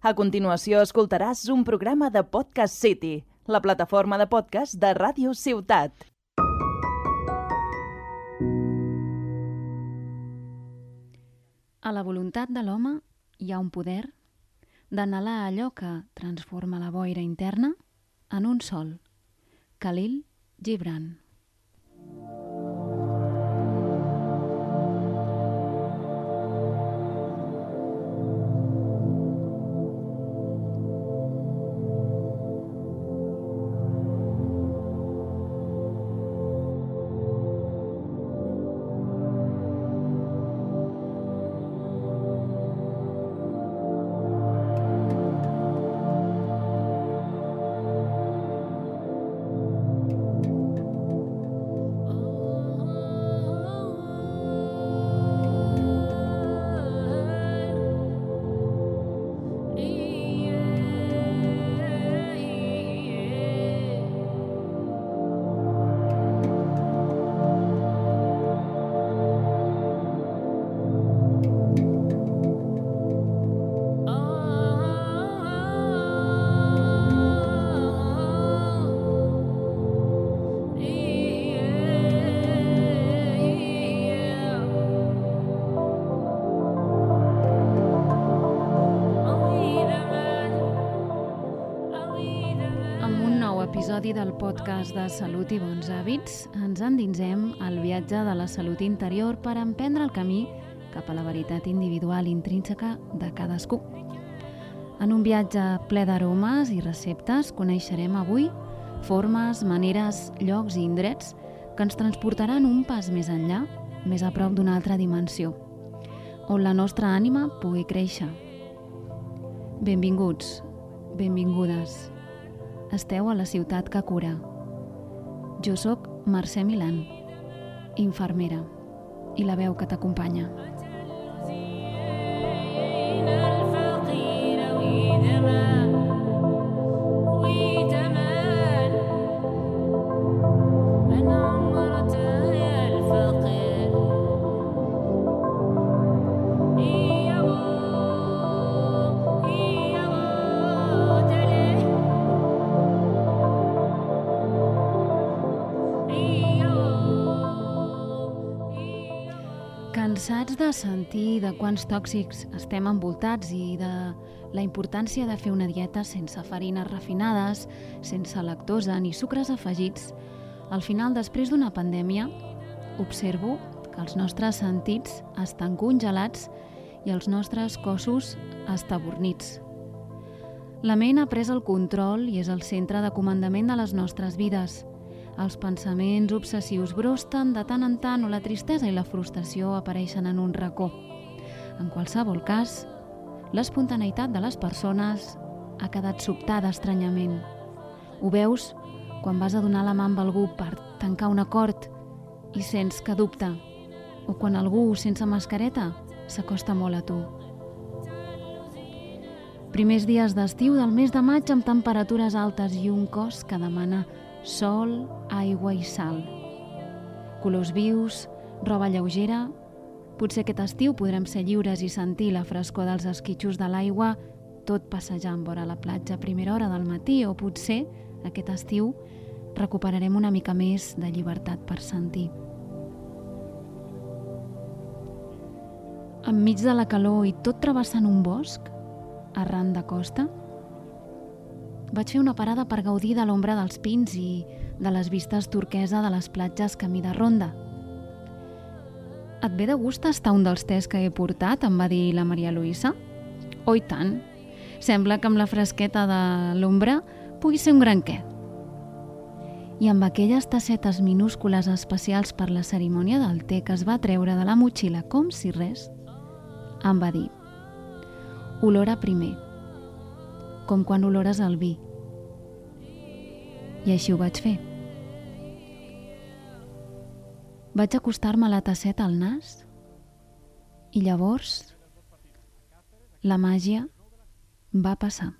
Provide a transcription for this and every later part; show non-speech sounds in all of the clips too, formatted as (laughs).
A continuació escoltaràs un programa de Podcast City, la plataforma de podcast de Ràdio Ciutat. A la voluntat de l'home hi ha un poder d'anhelar allò que transforma la boira interna en un sol. Khalil Gibran. Del podcast de Salut i Bons Hàbits, ens endinsem al viatge de la salut interior per emprendre el camí cap a la veritat individual intrínseca de cadascú. En un viatge ple d'aromes i receptes coneixerem avui formes, maneres, llocs i indrets que ens transportaran un pas més enllà, més a prop d'una altra dimensió, on la nostra ànima pugui créixer. Benvinguts, benvingudes. Esteu a la ciutat que cura. Jo sóc Mercè Milan, infermera, i la veu que t'acompanya. Sentir de quants tòxics estem envoltats i de la importància de fer una dieta sense farines refinades, sense lactosa ni sucres afegits, al final, després d'una pandèmia, observo que els nostres sentits estan congelats i els nostres cossos estabornits. La ment ha pres el control i és el centre de comandament de les nostres vides. Els pensaments obsessius brosten de tant en tant o la tristesa i la frustració apareixen en un racó. En qualsevol cas, l'espontaneïtat de les persones ha quedat sobtada estranyament. Ho veus quan vas a donar la mà amb algú per tancar un acord i sents que dubta, o quan algú sense mascareta s'acosta molt a tu. Primers dies d'estiu del mes de maig amb temperatures altes i un cos que demana sol, aigua i sal. Colors vius, roba lleugera... Potser aquest estiu podrem ser lliures i sentir la frescor dels esquitxos de l'aigua tot passejant vora la platja a primera hora del matí o potser aquest estiu recuperarem una mica més de llibertat per sentir. Enmig de la calor i tot travessant un bosc, arran de costa, vaig fer una parada per gaudir de l'ombra dels pins i de les vistes turquesa de les platges camí de ronda. Et ve de gust estar un dels tés que he portat? em va dir la Maria Luisa. Oh, i tant. Sembla que amb la fresqueta de l'ombra pugui ser un gran què. I amb aquelles tassetes minúscules especials per la cerimònia del té que es va treure de la motxilla com si res, em va dir olor a primer, com quan olores el vi. I així ho vaig fer. Vaig acostar-me la tasseta al nas i llavors la màgia va passar.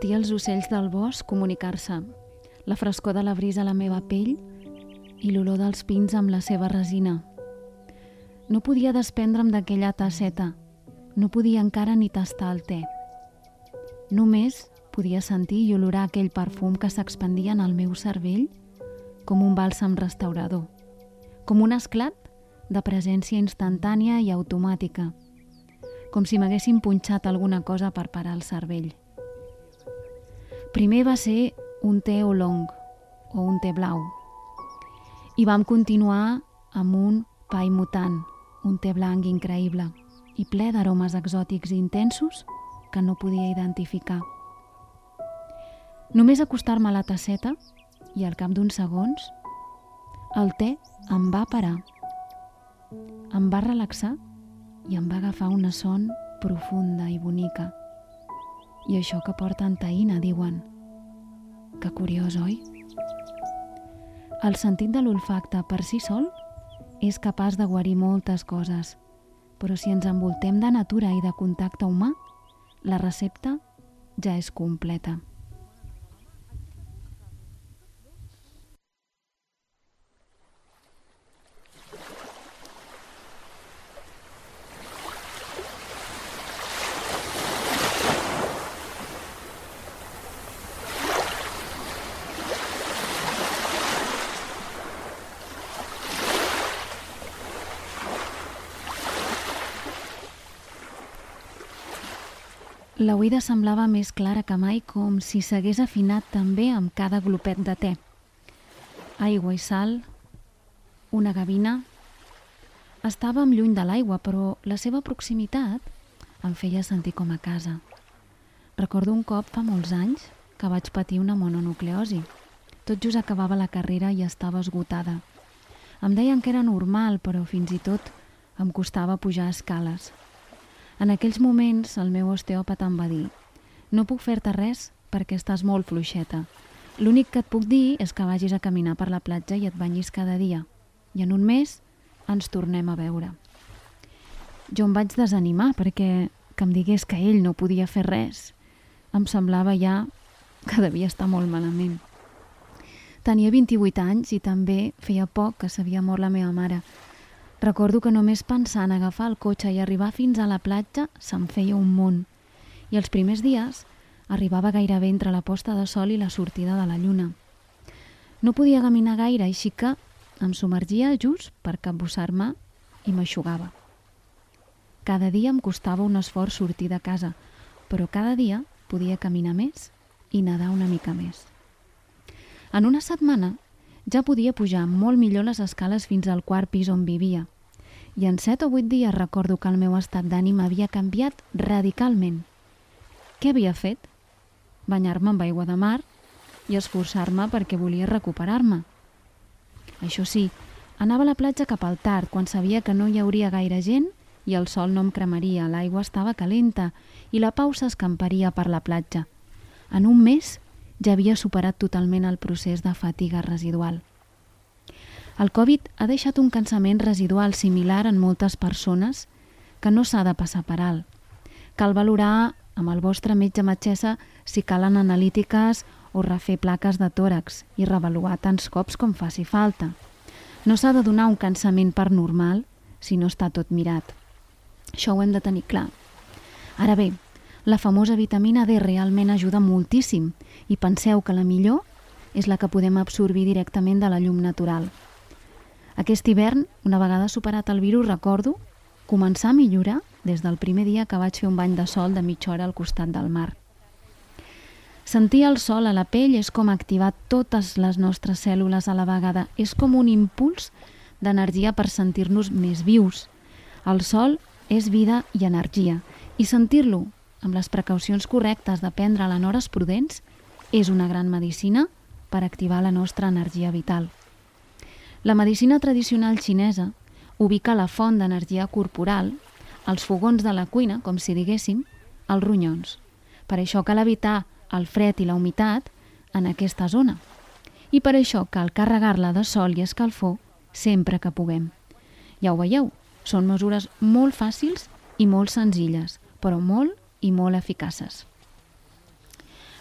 Sentir els ocells del bosc comunicar-se, la frescor de la brisa a la meva pell i l'olor dels pins amb la seva resina. No podia desprendre'm d'aquella tasseta, no podia encara ni tastar el te. Només podia sentir i olorar aquell perfum que s'expandia en el meu cervell com un bàlsam restaurador, com un esclat de presència instantània i automàtica, com si m'haguessin punxat alguna cosa per parar el cervell. Primer va ser un te oolong o un te blau i vam continuar amb un pai mutant, un te blanc increïble i ple d'aromes exòtics i intensos que no podia identificar. Només acostar-me a la tasseta i al cap d'uns segons el te em va parar. Em va relaxar i em va agafar una son profunda i bonica. I això que porten taïna, diuen. Que curiós, oi? El sentit de l'olfacte per si sol és capaç de guarir moltes coses, però si ens envoltem de natura i de contacte humà, la recepta ja és completa. La oïda semblava més clara que mai, com si s'hagués afinat també amb cada glopet de te. Aigua i sal, una gavina... Estàvem lluny de l'aigua, però la seva proximitat em feia sentir com a casa. Recordo un cop fa molts anys que vaig patir una mononucleosi. Tot just acabava la carrera i estava esgotada. Em deien que era normal, però fins i tot em costava pujar escales. En aquells moments el meu osteòpata em va dir no puc fer-te res perquè estàs molt fluixeta. L'únic que et puc dir és que vagis a caminar per la platja i et banyis cada dia. I en un mes ens tornem a veure. Jo em vaig desanimar perquè que em digués que ell no podia fer res em semblava ja que devia estar molt malament. Tenia 28 anys i també feia poc que s'havia mort la meva mare Recordo que només pensar en agafar el cotxe i arribar fins a la platja se'm feia un món. I els primers dies arribava gairebé entre la posta de sol i la sortida de la lluna. No podia caminar gaire, així que em submergia just per capbussar-me i m'aixugava. Cada dia em costava un esforç sortir de casa, però cada dia podia caminar més i nedar una mica més. En una setmana ja podia pujar molt millor les escales fins al quart pis on vivia. I en set o vuit dies recordo que el meu estat d'ànim havia canviat radicalment. Què havia fet? Banyar-me amb aigua de mar i esforçar-me perquè volia recuperar-me. Això sí, anava a la platja cap al tard, quan sabia que no hi hauria gaire gent i el sol no em cremaria, l'aigua estava calenta i la pau s'escamparia per la platja. En un mes ja havia superat totalment el procés de fatiga residual. El Covid ha deixat un cansament residual similar en moltes persones que no s'ha de passar per alt. Cal valorar amb el vostre metge metgessa si calen analítiques o refer plaques de tòrax i revaluar tants cops com faci falta. No s'ha de donar un cansament per normal si no està tot mirat. Això ho hem de tenir clar. Ara bé, la famosa vitamina D realment ajuda moltíssim i penseu que la millor és la que podem absorbir directament de la llum natural. Aquest hivern, una vegada superat el virus, recordo començar a millorar des del primer dia que vaig fer un bany de sol de mitja hora al costat del mar. Sentir el sol a la pell és com activar totes les nostres cèl·lules a la vegada. És com un impuls d'energia per sentir-nos més vius. El sol és vida i energia. I sentir-lo amb les precaucions correctes de prendre-la en hores prudents, és una gran medicina per activar la nostra energia vital. La medicina tradicional xinesa ubica la font d'energia corporal, els fogons de la cuina, com si diguéssim, als ronyons. Per això cal evitar el fred i la humitat en aquesta zona. I per això cal carregar-la de sol i escalfor sempre que puguem. Ja ho veieu, són mesures molt fàcils i molt senzilles, però molt i molt eficaces.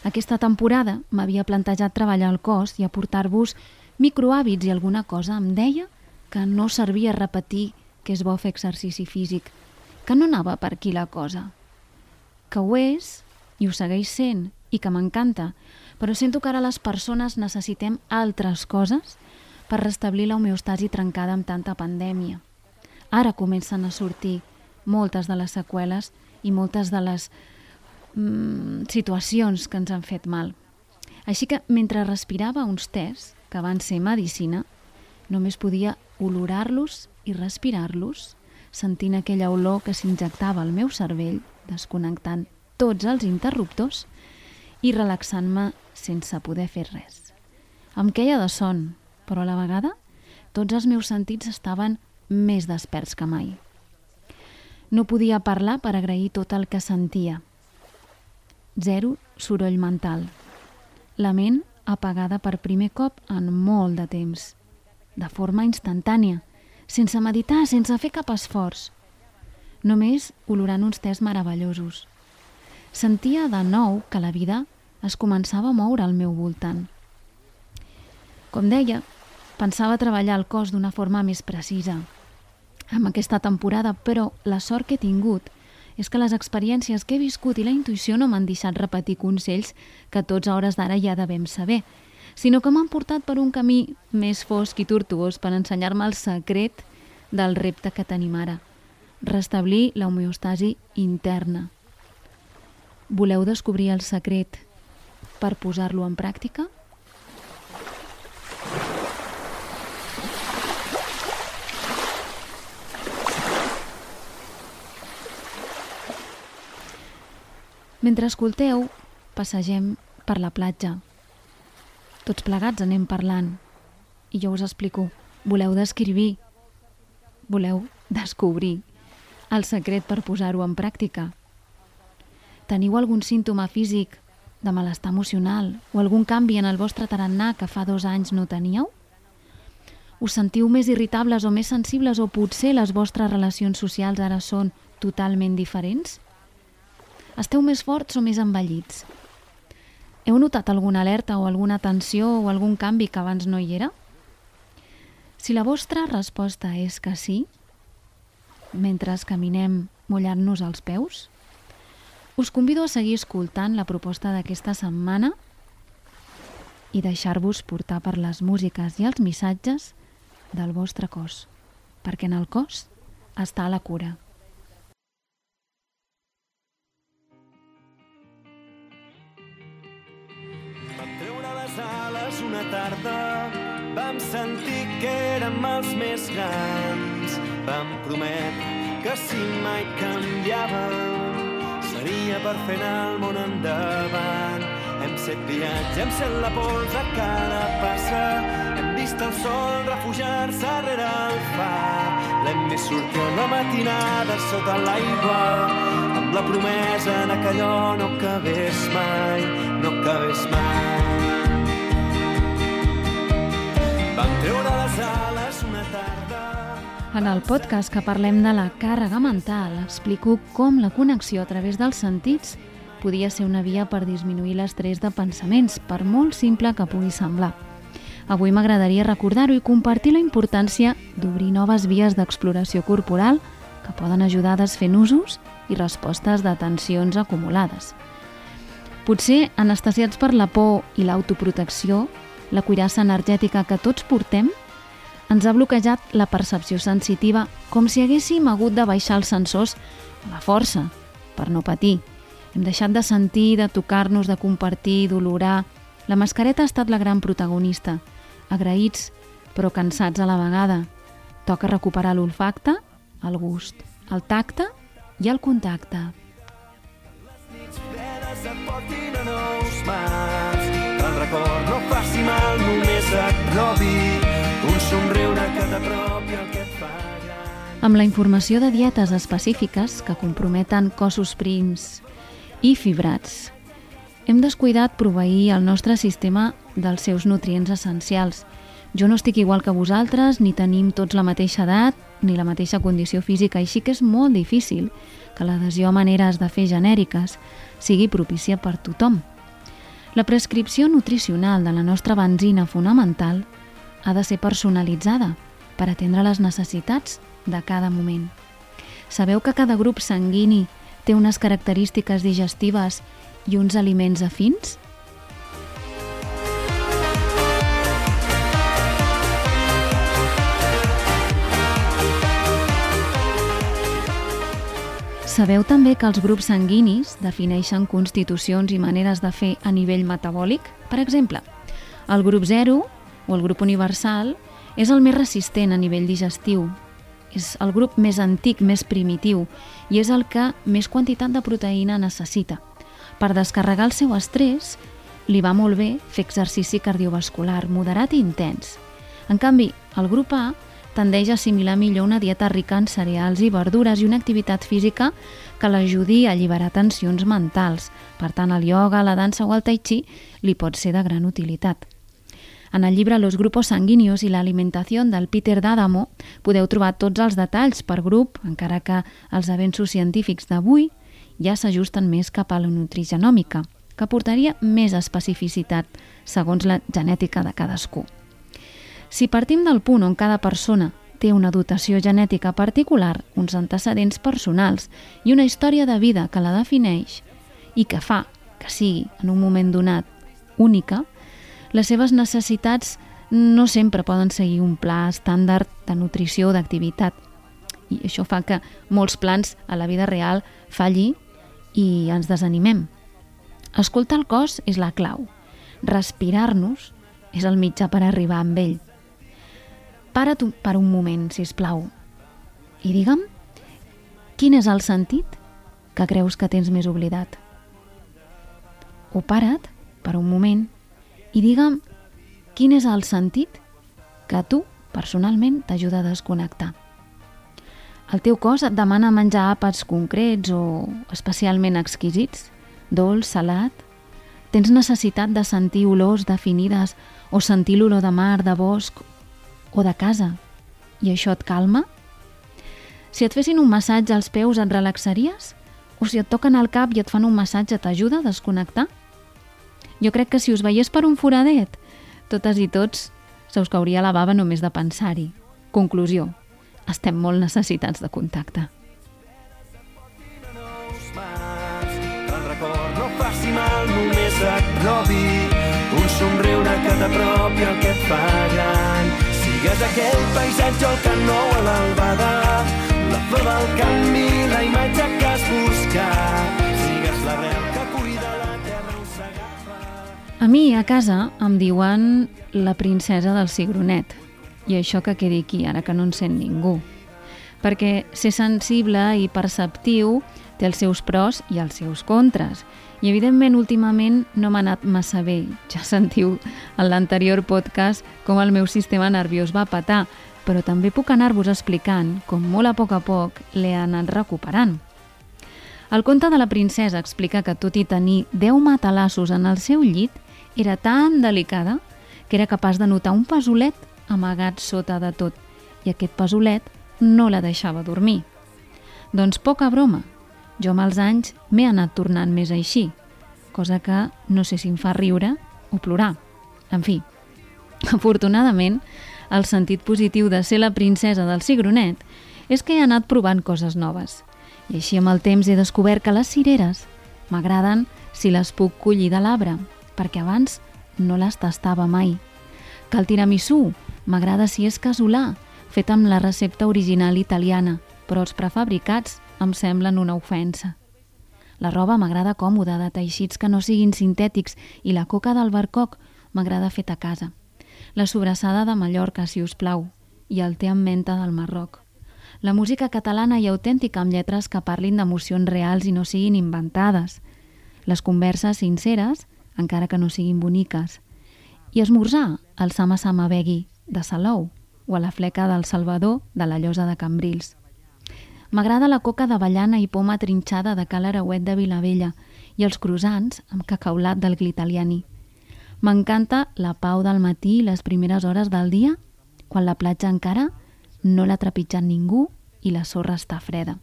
Aquesta temporada m'havia plantejat treballar al cos i aportar-vos microhàbits i alguna cosa em deia que no servia repetir que és bo fer exercici físic, que no anava per aquí la cosa. Que ho és, i ho segueix sent, i que m'encanta, però sento que ara les persones necessitem altres coses per restablir l'homeostasi trencada amb tanta pandèmia. Ara comencen a sortir moltes de les seqüeles i moltes de les mm, situacions que ens han fet mal. Així que mentre respirava uns tests, que van ser medicina, només podia olorar-los i respirar-los, sentint aquella olor que s'injectava al meu cervell, desconnectant tots els interruptors i relaxant-me sense poder fer res. Em queia de son, però a la vegada tots els meus sentits estaven més desperts que mai. No podia parlar per agrair tot el que sentia. Zero soroll mental. La ment apagada per primer cop en molt de temps. De forma instantània, sense meditar, sense fer cap esforç. Només olorant uns tests meravellosos. Sentia de nou que la vida es començava a moure al meu voltant. Com deia, pensava treballar el cos d'una forma més precisa, amb aquesta temporada, però la sort que he tingut és que les experiències que he viscut i la intuïció no m'han deixat repetir consells que tots a hores d'ara ja devem saber, sinó que m'han portat per un camí més fosc i tortuós per ensenyar-me el secret del repte que tenim ara, restablir l'homeostasi interna. Voleu descobrir el secret per posar-lo en pràctica? Mentre escolteu, passegem per la platja. Tots plegats anem parlant i jo us explico. Voleu descriure, voleu descobrir el secret per posar-ho en pràctica. Teniu algun símptoma físic de malestar emocional o algun canvi en el vostre tarannà que fa dos anys no teníeu? Us sentiu més irritables o més sensibles o potser les vostres relacions socials ara són totalment diferents? Esteu més forts o més envellits? Heu notat alguna alerta o alguna tensió o algun canvi que abans no hi era? Si la vostra resposta és que sí, mentre caminem mullant-nos els peus, us convido a seguir escoltant la proposta d'aquesta setmana i deixar-vos portar per les músiques i els missatges del vostre cos, perquè en el cos està la cura. Sentir que érem els més grans. Vam prometre que si mai canviàvem seria per fer el món endavant. Hem set viatge, hem set la pols a cada passa, hem vist el sol refugiar-se rere el far. L'hem vist sortir la matinada sota l'aigua, amb la promesa que allò no acabés mai, no acabés mai. Vam treure les ales una tarda... En el podcast que parlem de la càrrega mental explico com la connexió a través dels sentits podia ser una via per disminuir l'estrès de pensaments, per molt simple que pugui semblar. Avui m'agradaria recordar-ho i compartir la importància d'obrir noves vies d'exploració corporal que poden ajudar a desfer nusos i respostes de tensions acumulades. Potser, anestesiats per la por i l'autoprotecció, la cuirassa energètica que tots portem, ens ha bloquejat la percepció sensitiva com si haguéssim hagut de baixar els sensors a la força, per no patir. Hem deixat de sentir, de tocar-nos, de compartir, d'olorar. La mascareta ha estat la gran protagonista. Agraïts, però cansats a la vegada. Toca recuperar l'olfacte, el gust, el tacte i el contacte. Les nits fredes et portin a nous mars record no faci mal, només et robi un somriure que t'apropi el que et fa. Amb la informació de dietes específiques que comprometen cossos prims i fibrats, hem descuidat proveir el nostre sistema dels seus nutrients essencials. Jo no estic igual que vosaltres, ni tenim tots la mateixa edat, ni la mateixa condició física, així que és molt difícil que l'adhesió a maneres de fer genèriques sigui propícia per tothom. La prescripció nutricional de la nostra benzina fonamental ha de ser personalitzada per atendre les necessitats de cada moment. Sabeu que cada grup sanguini té unes característiques digestives i uns aliments afins? Sabeu també que els grups sanguinis defineixen constitucions i maneres de fer a nivell metabòlic? Per exemple, el grup 0 o el grup universal és el més resistent a nivell digestiu, és el grup més antic, més primitiu, i és el que més quantitat de proteïna necessita. Per descarregar el seu estrès, li va molt bé fer exercici cardiovascular moderat i intens. En canvi, el grup A tendeix a assimilar millor una dieta rica en cereals i verdures i una activitat física que l'ajudi a alliberar tensions mentals. Per tant, el ioga, la dansa o el tai chi li pot ser de gran utilitat. En el llibre Los grupos sanguíneos i l'alimentació del Peter D'Adamo podeu trobar tots els detalls per grup, encara que els avenços científics d'avui ja s'ajusten més cap a la nutrigenòmica, que portaria més especificitat segons la genètica de cadascú. Si partim del punt on cada persona té una dotació genètica particular, uns antecedents personals i una història de vida que la defineix i que fa que sigui, en un moment donat, única, les seves necessitats no sempre poden seguir un pla estàndard de nutrició o d'activitat. I això fa que molts plans a la vida real falli i ens desanimem. Escoltar el cos és la clau. Respirar-nos és el mitjà per arribar amb ell. Para't per un moment, si us plau, i digue'm quin és el sentit que creus que tens més oblidat. O para't per un moment i digue'm quin és el sentit que tu, personalment, t'ajuda a desconnectar. El teu cos et demana menjar àpats concrets o especialment exquisits, dolç, salat? Tens necessitat de sentir olors definides o sentir l'olor de mar, de bosc o de casa i això et calma? Si et fessin un massatge als peus et relaxaries? O si et toquen al cap i et fan un massatge t'ajuda a desconnectar? Jo crec que si us veiés per un foradet, totes i tots se us cauria la bava només de pensar-hi. Conclusió, estem molt necessitats de contacte. No faci mal, només et robi un somriure que t'apropi el que et fa gran. Sigues aquell paisatge al camp nou a l'albada, la flor del canvi, la imatge que has buscat. Sigues l'arrel que cuida la terra ossegada. A mi, a casa, em diuen la princesa del cigronet. I això que quedi aquí, ara que no en sent ningú. Perquè ser sensible i perceptiu té els seus pros i els seus contres. I, evidentment, últimament no m'ha anat massa bé. Ja sentiu en l'anterior podcast com el meu sistema nerviós va patar, però també puc anar-vos explicant com molt a poc a poc l'he anat recuperant. El conte de la princesa explica que tot i tenir 10 matalassos en el seu llit, era tan delicada que era capaç de notar un pesolet amagat sota de tot, i aquest pesolet no la deixava dormir. Doncs poca broma, jo amb els anys m'he anat tornant més així, cosa que no sé si em fa riure o plorar. En fi, (laughs) afortunadament, el sentit positiu de ser la princesa del cigronet és que he anat provant coses noves. I així amb el temps he descobert que les cireres m'agraden si les puc collir de l'arbre, perquè abans no les tastava mai. Que el tiramisú m'agrada si és casolà, fet amb la recepta original italiana, però els prefabricats em semblen una ofensa. La roba m'agrada còmoda, de teixits que no siguin sintètics, i la coca del barcoc m'agrada feta a casa. La sobrassada de Mallorca, si us plau, i el té amb menta del Marroc. La música catalana i autèntica amb lletres que parlin d'emocions reals i no siguin inventades. Les converses sinceres, encara que no siguin boniques. I esmorzar al Sama Sama Begui de Salou o a la fleca del Salvador de la Llosa de Cambrils. M'agrada la coca d'avellana i poma trinxada de Cal Arauet de Vilavella i els croissants amb cacaulat del Glitaliani. M'encanta la pau del matí i les primeres hores del dia, quan la platja encara no l'ha trepitjat ningú i la sorra està freda.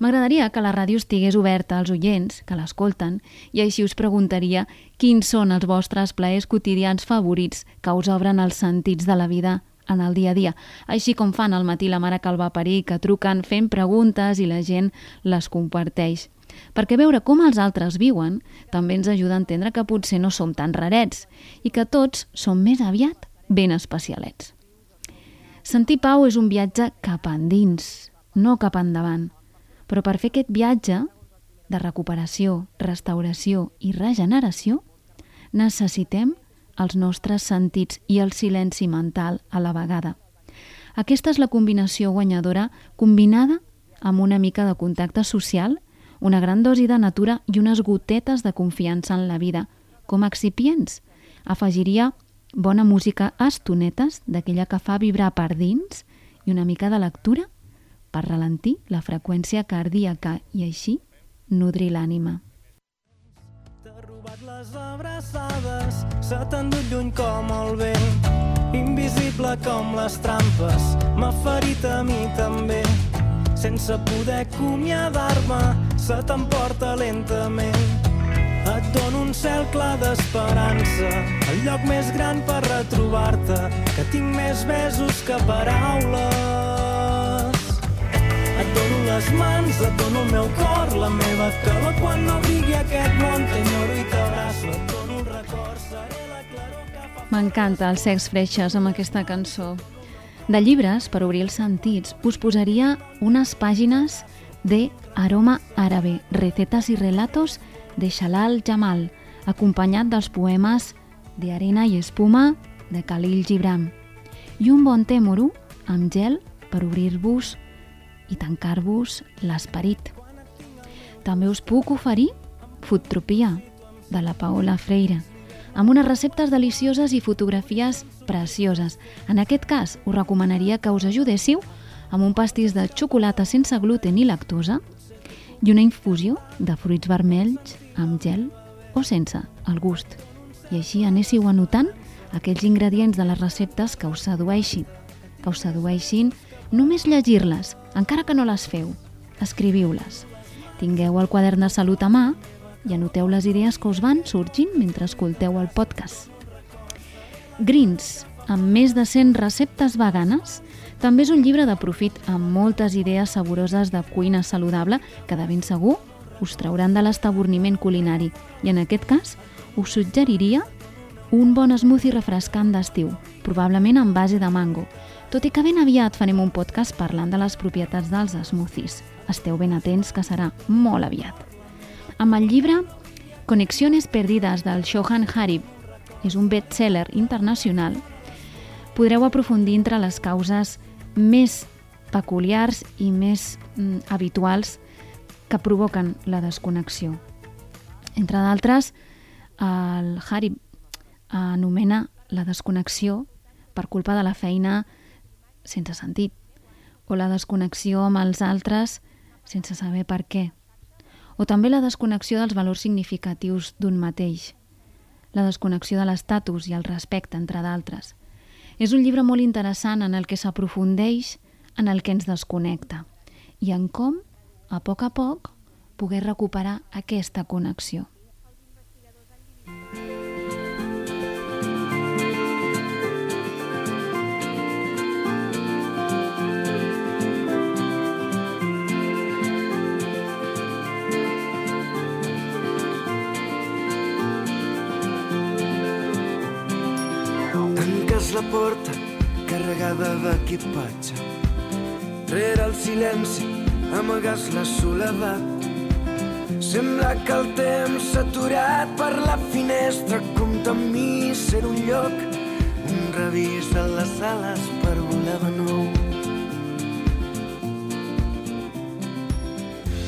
M'agradaria que la ràdio estigués oberta als oients que l'escolten i així us preguntaria quins són els vostres plaers quotidians favorits que us obren els sentits de la vida en el dia a dia, així com fan al matí la mare que el va parir, que truquen fent preguntes i la gent les comparteix. Perquè veure com els altres viuen també ens ajuda a entendre que potser no som tan rarets i que tots som més aviat ben especialets. Sentir pau és un viatge cap endins, no cap endavant. Però per fer aquest viatge de recuperació, restauració i regeneració, necessitem els nostres sentits i el silenci mental a la vegada. Aquesta és la combinació guanyadora combinada amb una mica de contacte social, una gran dosi de natura i unes gotetes de confiança en la vida. Com a excipients, afegiria bona música a estonetes, d'aquella que fa vibrar per dins, i una mica de lectura per ralentir la freqüència cardíaca i així nodrir l'ànima. Les abraçades, se t'ha endut lluny com el vent, invisible com les trampes, m'ha ferit a mi també. Sense poder acomiadar-me, se t'emporta lentament et dono un cel clar d'esperança, el lloc més gran per retrobar-te, que tinc més besos que paraules. Et dono les mans, et dono el meu cor, la meva calor quan no digui aquest món, t'enyoro i t'abraço, M'encanta el sex freixes amb aquesta cançó. De llibres, per obrir els sentits, us posaria unes pàgines de Aroma Árabe, recetes i relatos de Shalal Jamal, acompanyat dels poemes de Arena i Espuma de Khalil Gibran, i un bon té amb gel per obrir-vos i tancar-vos l'esperit. També us puc oferir Foodtropia, de la Paola Freire, amb unes receptes delicioses i fotografies precioses. En aquest cas, us recomanaria que us ajudéssiu amb un pastís de xocolata sense gluten i lactosa i una infusió de fruits vermells amb gel o sense, al gust. I així anéssiu anotant aquells ingredients de les receptes que us sedueixin. Que us sedueixin només llegir-les, encara que no les feu. Escriviu-les. Tingueu el quadern de salut a mà i anoteu les idees que us van sorgint mentre escolteu el podcast. Greens, amb més de 100 receptes veganes, també és un llibre de profit amb moltes idees saboroses de cuina saludable que de ben segur us trauran de l'estaborniment culinari i en aquest cas us suggeriria un bon smoothie refrescant d'estiu, probablement en base de mango, tot i que ben aviat farem un podcast parlant de les propietats dels smoothies. Esteu ben atents que serà molt aviat. Amb el llibre Conexiones perdides del Shohan Harib, és un best-seller internacional, podreu aprofundir entre les causes més peculiars i més mm, habituals que provoquen la desconnexió. Entre d'altres, el Harry anomena la desconnexió per culpa de la feina sense sentit, o la desconnexió amb els altres sense saber per què, o també la desconnexió dels valors significatius d'un mateix, la desconnexió de l'estatus i el respecte, entre d'altres. És un llibre molt interessant en el que s'aprofundeix en el que ens desconnecta i en com a poc a poc, poder recuperar aquesta connexió. La porta carregada d'equipatge. Rere el silenci amagues la soledat. Sembla que el temps s'ha aturat per la finestra, compta amb mi ser un lloc, un revís de les ales per volar de nou.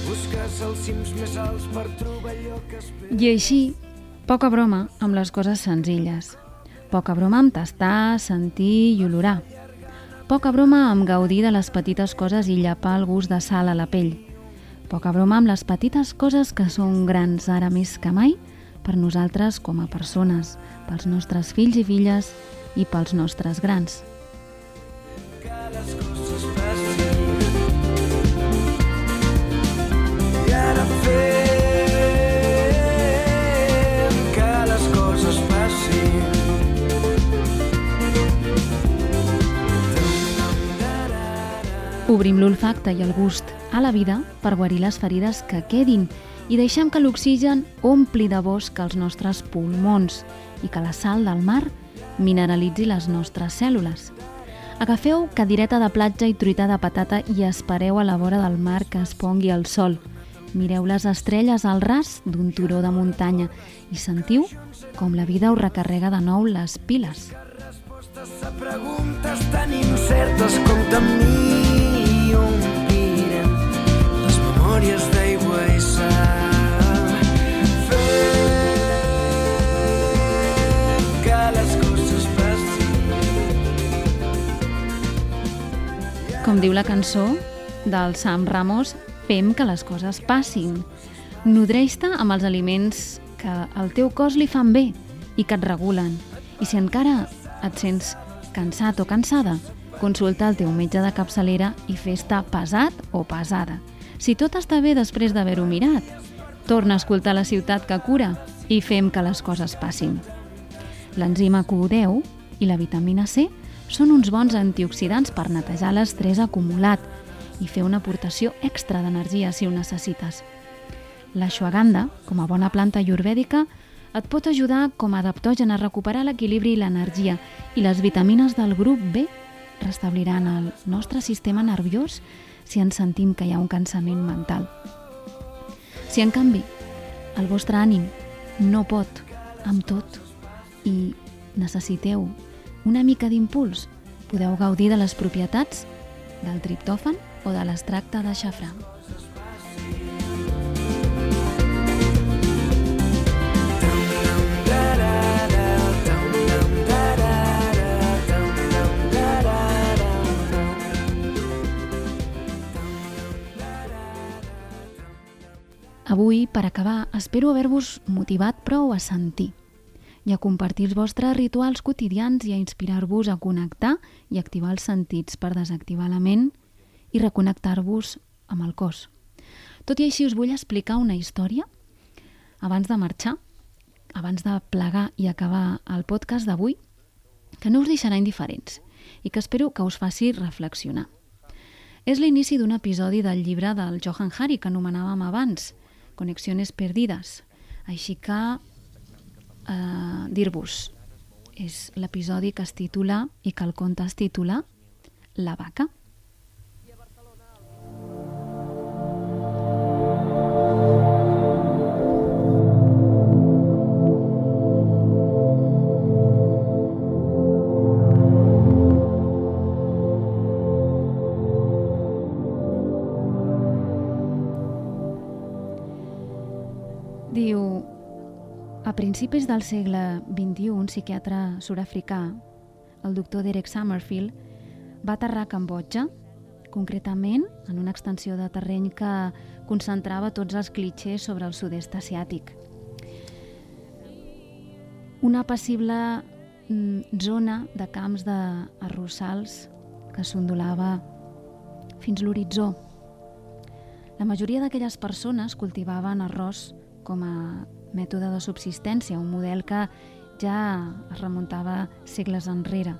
Busques els cims més alts per trobar allò que esperes. I així, poca broma amb les coses senzilles. Poca broma amb tastar, sentir i olorar Poca broma amb gaudir de les petites coses i llapar el gust de sal a la pell. Poca broma amb les petites coses que són grans ara més que mai per nosaltres com a persones, pels nostres fills i filles i pels nostres grans. Obrim l'olfacte i el gust a la vida per guarir les ferides que quedin i deixem que l'oxigen ompli de bosc els nostres pulmons i que la sal del mar mineralitzi les nostres cèl·lules. Agafeu cadireta de platja i truita de patata i espereu a la vora del mar que es pongui el sol. Mireu les estrelles al ras d'un turó de muntanya i sentiu com la vida us recarrega de nou les piles. Respostes a preguntes tan incertes com que les coses passin. Com diu la cançó del Sam Ramos, fem que les coses passin. Nodreix-te amb els aliments que al teu cos li fan bé i que et regulen. I si encara et sents cansat o cansada, consulta el teu metge de capçalera i fes-te pesat o pesada. Si tot està bé després d'haver-ho mirat, torna a escoltar la ciutat que cura i fem que les coses passin. L'enzima Q10 i la vitamina C són uns bons antioxidants per netejar l'estrès acumulat i fer una aportació extra d'energia si ho necessites. L'ashwagandha, com a bona planta ayurvèdica, et pot ajudar com a adaptogen a recuperar l'equilibri i l'energia i les vitamines del grup B restabliran el nostre sistema nerviós si ens sentim que hi ha un cansament mental. Si, en canvi, el vostre ànim no pot amb tot i necessiteu una mica d'impuls, podeu gaudir de les propietats del triptòfan o de l'extracte de xafrà. Per acabar, espero haver-vos motivat prou a sentir i a compartir els vostres rituals quotidians i a inspirar-vos a connectar i activar els sentits per desactivar la ment i reconnectar-vos amb el cos. Tot i així us vull explicar una història abans de marxar, abans de plegar i acabar el podcast d'avui, que no us deixarà indiferents i que espero que us faci reflexionar. És l'inici d'un episodi del llibre del Johan Hari que anomenàvem abans, Conexiones Perdides. Així que eh, dir-vos, és l'episodi que es titula i que el conte es titula La vaca. Diu, principis del segle XXI, un psiquiatre sud-africà, el doctor Derek Summerfield, va aterrar a Cambodja, concretament en una extensió de terreny que concentrava tots els clitxers sobre el sud-est asiàtic. Una passible mm, zona de camps d'arrossals que s'ondulava fins l'horitzó. La majoria d'aquelles persones cultivaven arròs com a mètode de subsistència, un model que ja es remuntava segles enrere,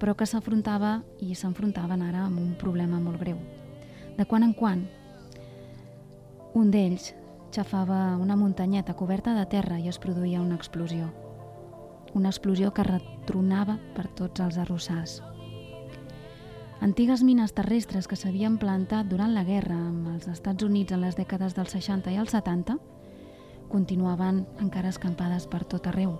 però que s'afrontava i s'enfrontaven ara amb un problema molt greu. De quan en quan, un d'ells xafava una muntanyeta coberta de terra i es produïa una explosió. Una explosió que retronava per tots els arrossars. Antigues mines terrestres que s'havien plantat durant la guerra amb els Estats Units en les dècades dels 60 i els 70 continuaven encara escampades per tot arreu.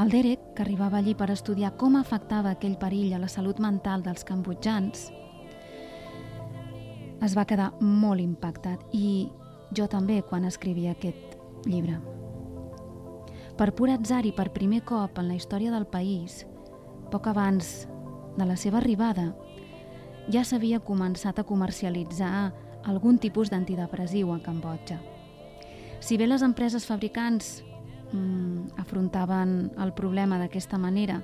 El Derek, que arribava allí per estudiar com afectava aquell perill a la salut mental dels cambotjans, es va quedar molt impactat i jo també quan escrivia aquest llibre. Per pur atzar i per primer cop en la història del país, poc abans de la seva arribada, ja s'havia començat a comercialitzar algun tipus d'antidepressiu a Cambodja. Si bé les empreses fabricants mm, afrontaven el problema d'aquesta manera,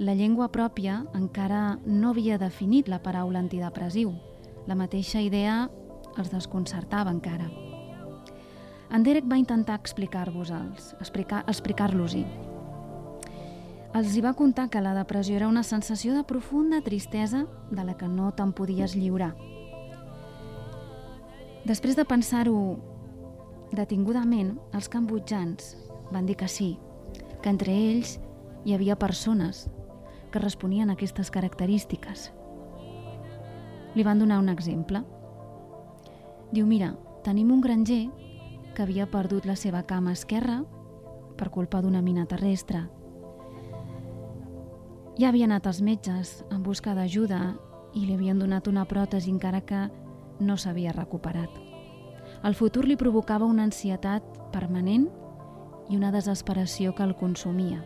la llengua pròpia encara no havia definit la paraula antidepressiu. La mateixa idea els desconcertava encara. En Derek va intentar explicar-vos-els, explicar-los-hi. Els hi va contar que la depressió era una sensació de profunda tristesa de la que no te'n podies lliurar. Després de pensar-ho detingudament, els cambutjans van dir que sí, que entre ells hi havia persones que responien a aquestes característiques. Li van donar un exemple. Diu, mira, tenim un granger que havia perdut la seva cama esquerra per culpa d'una mina terrestre. Ja havia anat als metges en busca d'ajuda i li havien donat una pròtesi encara que no s'havia recuperat. El futur li provocava una ansietat permanent i una desesperació que el consumia.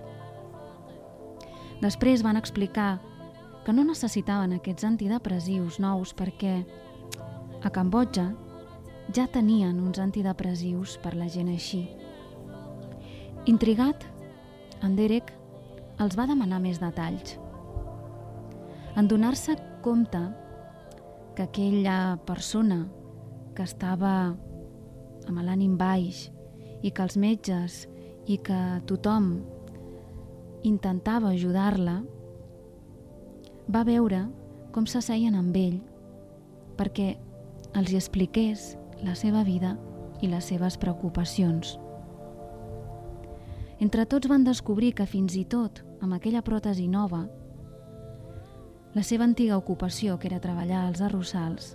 Després van explicar que no necessitaven aquests antidepressius nous perquè a Cambodja ja tenien uns antidepressius per la gent així. Intrigat, en Derek els va demanar més detalls. En donar-se compte que aquella persona que estava amb l'ànim baix i que els metges i que tothom intentava ajudar-la, va veure com s'asseien amb ell perquè els hi expliqués la seva vida i les seves preocupacions. Entre tots van descobrir que fins i tot amb aquella pròtesi nova, la seva antiga ocupació, que era treballar als arrossals,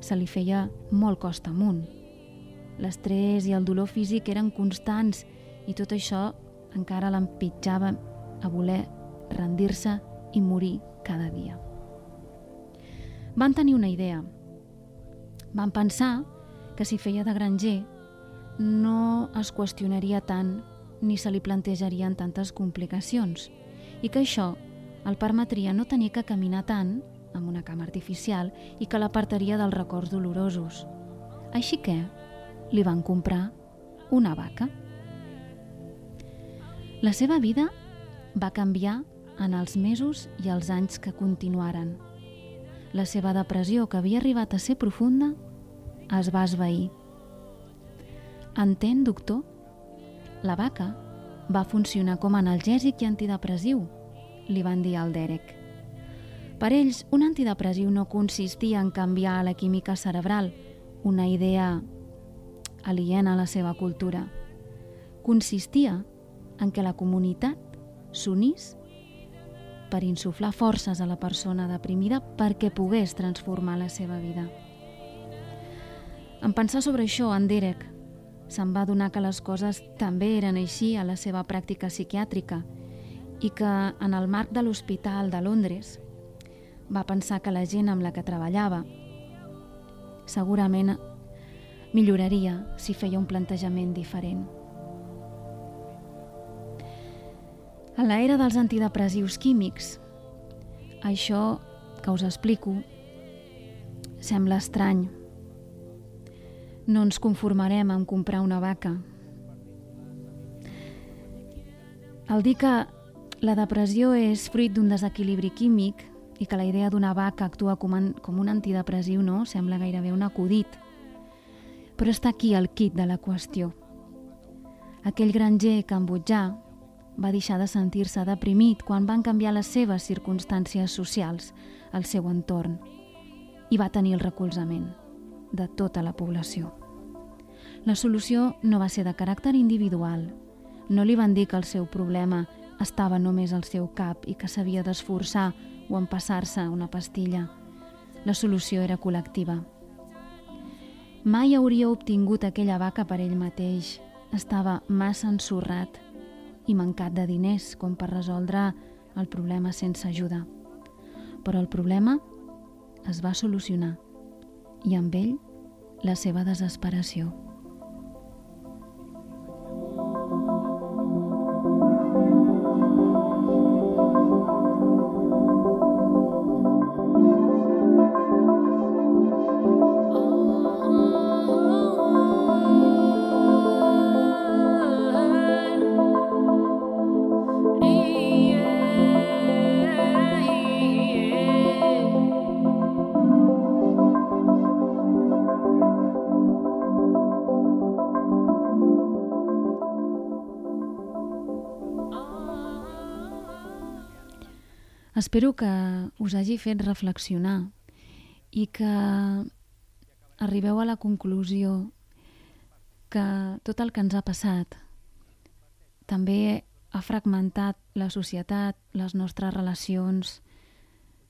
se li feia molt costa amunt. L'estrès i el dolor físic eren constants i tot això encara l'empitjava a voler rendir-se i morir cada dia. Van tenir una idea. Van pensar que si feia de granger no es qüestionaria tant ni se li plantejarien tantes complicacions i que això el permetria no tenir que caminar tant amb una cama artificial i que l'apartaria dels records dolorosos. Així que li van comprar una vaca. La seva vida va canviar en els mesos i els anys que continuaren. La seva depressió, que havia arribat a ser profunda, es va esvair. Entén, doctor? La vaca va funcionar com a analgèsic i antidepressiu, li van dir al Derek. Per ells, un antidepressiu no consistia en canviar la química cerebral, una idea aliena a la seva cultura. Consistia en què la comunitat s'unís per insuflar forces a la persona deprimida perquè pogués transformar la seva vida. En pensar sobre això, en Derek se'n va adonar que les coses també eren així a la seva pràctica psiquiàtrica i que en el marc de l'Hospital de Londres va pensar que la gent amb la que treballava segurament milloraria si feia un plantejament diferent. A l'era dels antidepressius químics, això que us explico sembla estrany. No ens conformarem en comprar una vaca. El dir que la depressió és fruit d'un desequilibri químic i que la idea d'una vaca actua com, com un antidepressiu no sembla gairebé un acudit. Però està aquí el kit de la qüestió. Aquell granger cambutjà va deixar de sentir-se deprimit quan van canviar les seves circumstàncies socials, al seu entorn, i va tenir el recolzament de tota la població. La solució no va ser de caràcter individual. No li van dir que el seu problema estava només al seu cap i que s'havia d'esforçar o empassar-se una pastilla. La solució era col·lectiva. Mai hauria obtingut aquella vaca per ell mateix. Estava massa ensorrat i mancat de diners com per resoldre el problema sense ajuda. Però el problema es va solucionar i amb ell la seva desesperació. Espero que us hagi fet reflexionar i que arribeu a la conclusió que tot el que ens ha passat també ha fragmentat la societat, les nostres relacions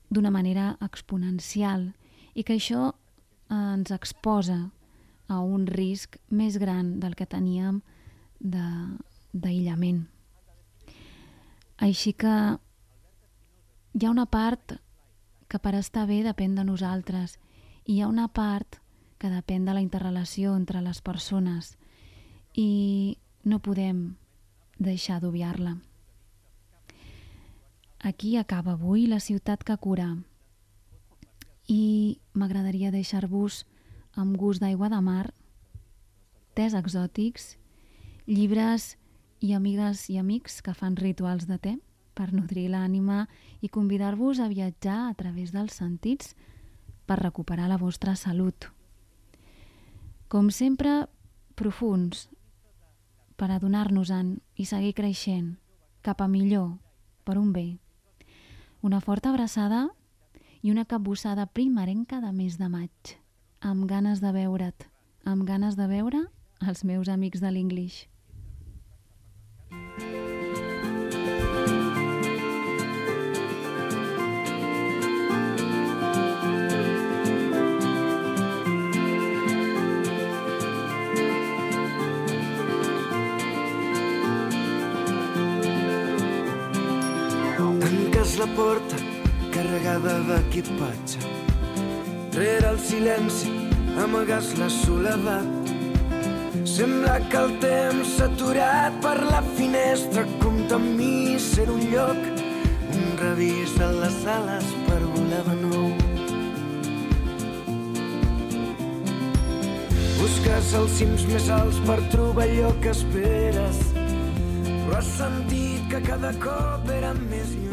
d'una manera exponencial i que això ens exposa a un risc més gran del que teníem d'aïllament. Així que hi ha una part que per estar bé depèn de nosaltres i hi ha una part que depèn de la interrelació entre les persones i no podem deixar d'obviar-la. Aquí acaba avui la ciutat que cura i m'agradaria deixar-vos amb gust d'aigua de mar, tés exòtics, llibres i amigues i amics que fan rituals de te per nodrir l'ànima i convidar-vos a viatjar a través dels sentits per recuperar la vostra salut. Com sempre, profuns, per adonar-nos-en i seguir creixent cap a millor, per un bé. Una forta abraçada i una capbussada primerenca de mes de maig, amb ganes de veure't, amb ganes de veure els meus amics de l'English. La porta carregada d'equipatge. Rere el silenci amagues la soledat. Sembla que el temps s'ha aturat per la finestra. Compta amb mi ser un lloc, un revís de les ales per volar de nou. Busques els cims més alts per trobar allò que esperes, però has sentit que cada cop era més lluny.